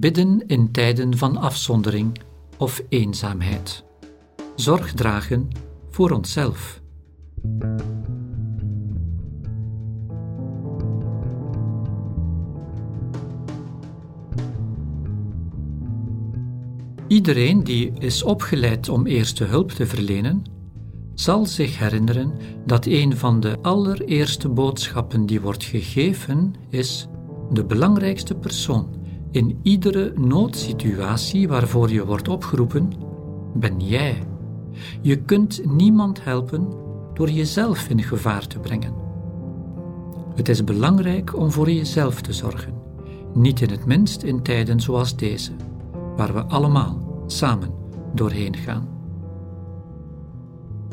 Bidden in tijden van afzondering of eenzaamheid. Zorg dragen voor onszelf. Iedereen die is opgeleid om eerste hulp te verlenen, zal zich herinneren dat een van de allereerste boodschappen die wordt gegeven is: de belangrijkste persoon in iedere noodsituatie waarvoor je wordt opgeroepen, ben jij. Je kunt niemand helpen door jezelf in gevaar te brengen. Het is belangrijk om voor jezelf te zorgen, niet in het minst in tijden zoals deze, waar we allemaal samen doorheen gaan.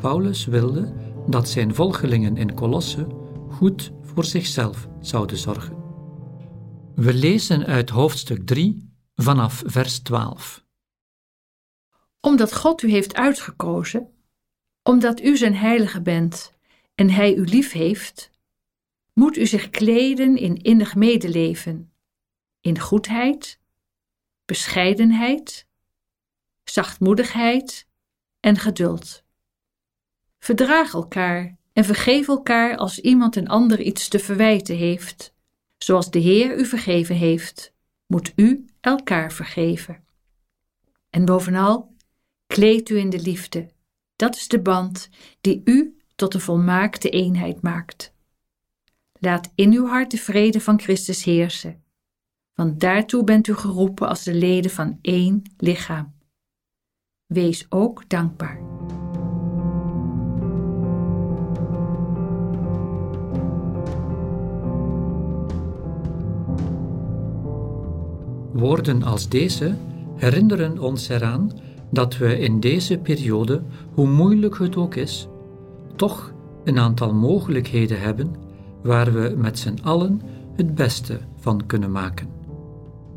Paulus wilde dat zijn volgelingen in Kolosse goed voor zichzelf zouden zorgen. We lezen uit hoofdstuk 3 vanaf vers 12. Omdat God u heeft uitgekozen, omdat u zijn heilige bent en hij u lief heeft, moet u zich kleden in innig medeleven, in goedheid, bescheidenheid, zachtmoedigheid en geduld. Verdraag elkaar en vergeef elkaar als iemand een ander iets te verwijten heeft Zoals de Heer u vergeven heeft, moet u elkaar vergeven. En bovenal, kleed u in de liefde. Dat is de band die u tot een volmaakte eenheid maakt. Laat in uw hart de vrede van Christus heersen, want daartoe bent u geroepen als de leden van één lichaam. Wees ook dankbaar. Woorden als deze herinneren ons eraan dat we in deze periode, hoe moeilijk het ook is, toch een aantal mogelijkheden hebben waar we met z'n allen het beste van kunnen maken.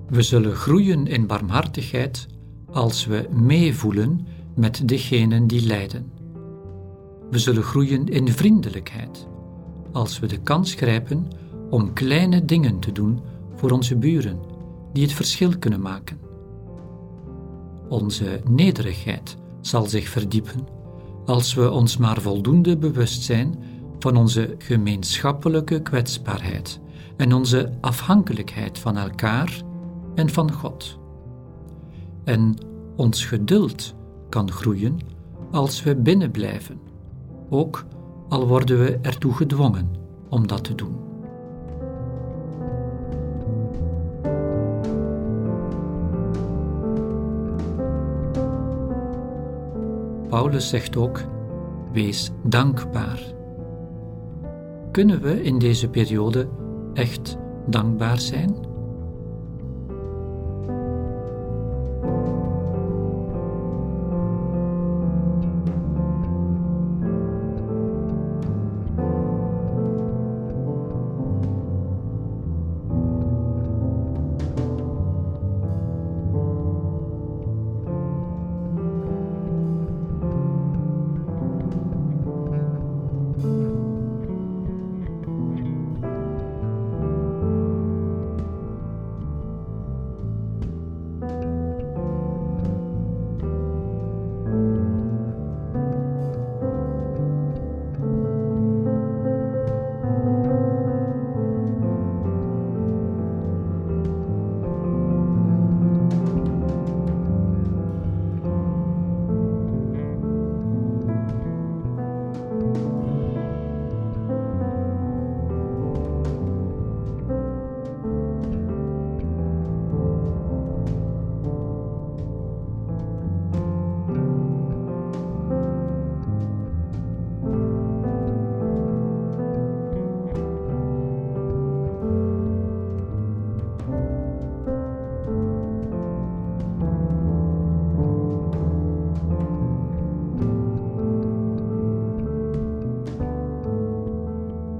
We zullen groeien in barmhartigheid als we meevoelen met degenen die lijden. We zullen groeien in vriendelijkheid als we de kans grijpen om kleine dingen te doen voor onze buren die het verschil kunnen maken. Onze nederigheid zal zich verdiepen als we ons maar voldoende bewust zijn van onze gemeenschappelijke kwetsbaarheid en onze afhankelijkheid van elkaar en van God. En ons geduld kan groeien als we binnen blijven, ook al worden we ertoe gedwongen om dat te doen. Paulus zegt ook: wees dankbaar. Kunnen we in deze periode echt dankbaar zijn?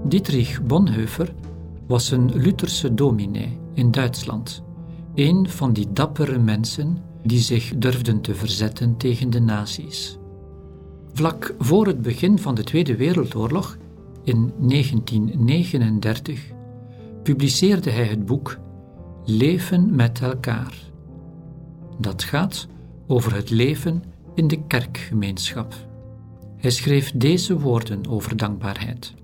Dietrich Bonhoeffer was een Lutherse dominee in Duitsland, een van die dappere mensen die zich durfden te verzetten tegen de nazi's. Vlak voor het begin van de Tweede Wereldoorlog, in 1939, publiceerde hij het boek Leven met elkaar Dat gaat over het leven in de kerkgemeenschap. Hij schreef deze woorden over dankbaarheid.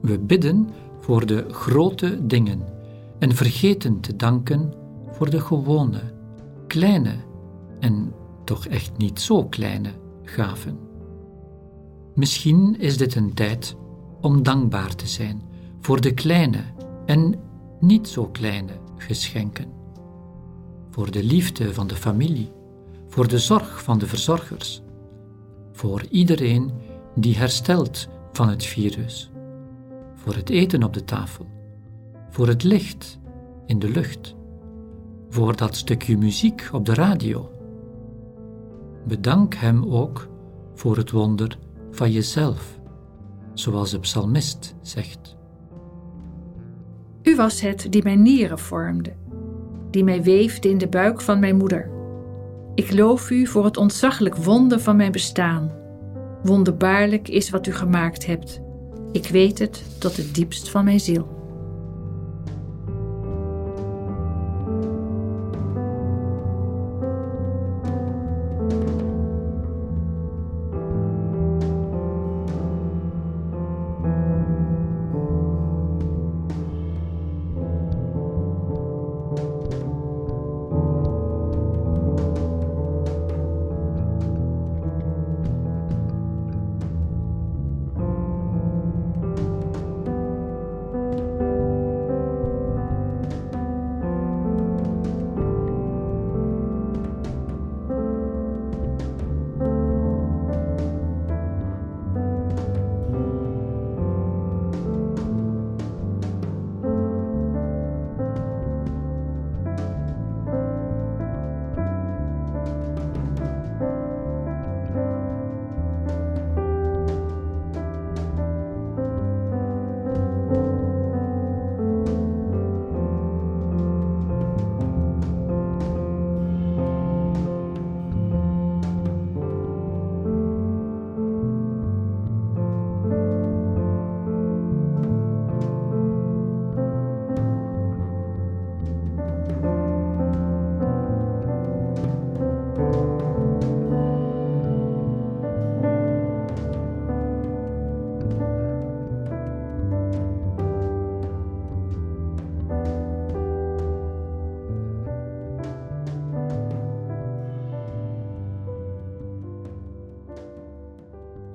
We bidden voor de grote dingen en vergeten te danken voor de gewone, kleine en toch echt niet zo kleine gaven. Misschien is dit een tijd om dankbaar te zijn voor de kleine en niet zo kleine geschenken. Voor de liefde van de familie, voor de zorg van de verzorgers, voor iedereen die herstelt van het virus, voor het eten op de tafel, voor het licht in de lucht, voor dat stukje muziek op de radio. Bedank Hem ook voor het wonder van jezelf, zoals de psalmist zegt. U was het die mijn nieren vormde, die mij weefde in de buik van mijn moeder. Ik loof u voor het ontzaglijk wonder van mijn bestaan. Wonderbaarlijk is wat u gemaakt hebt. Ik weet het tot het diepst van mijn ziel.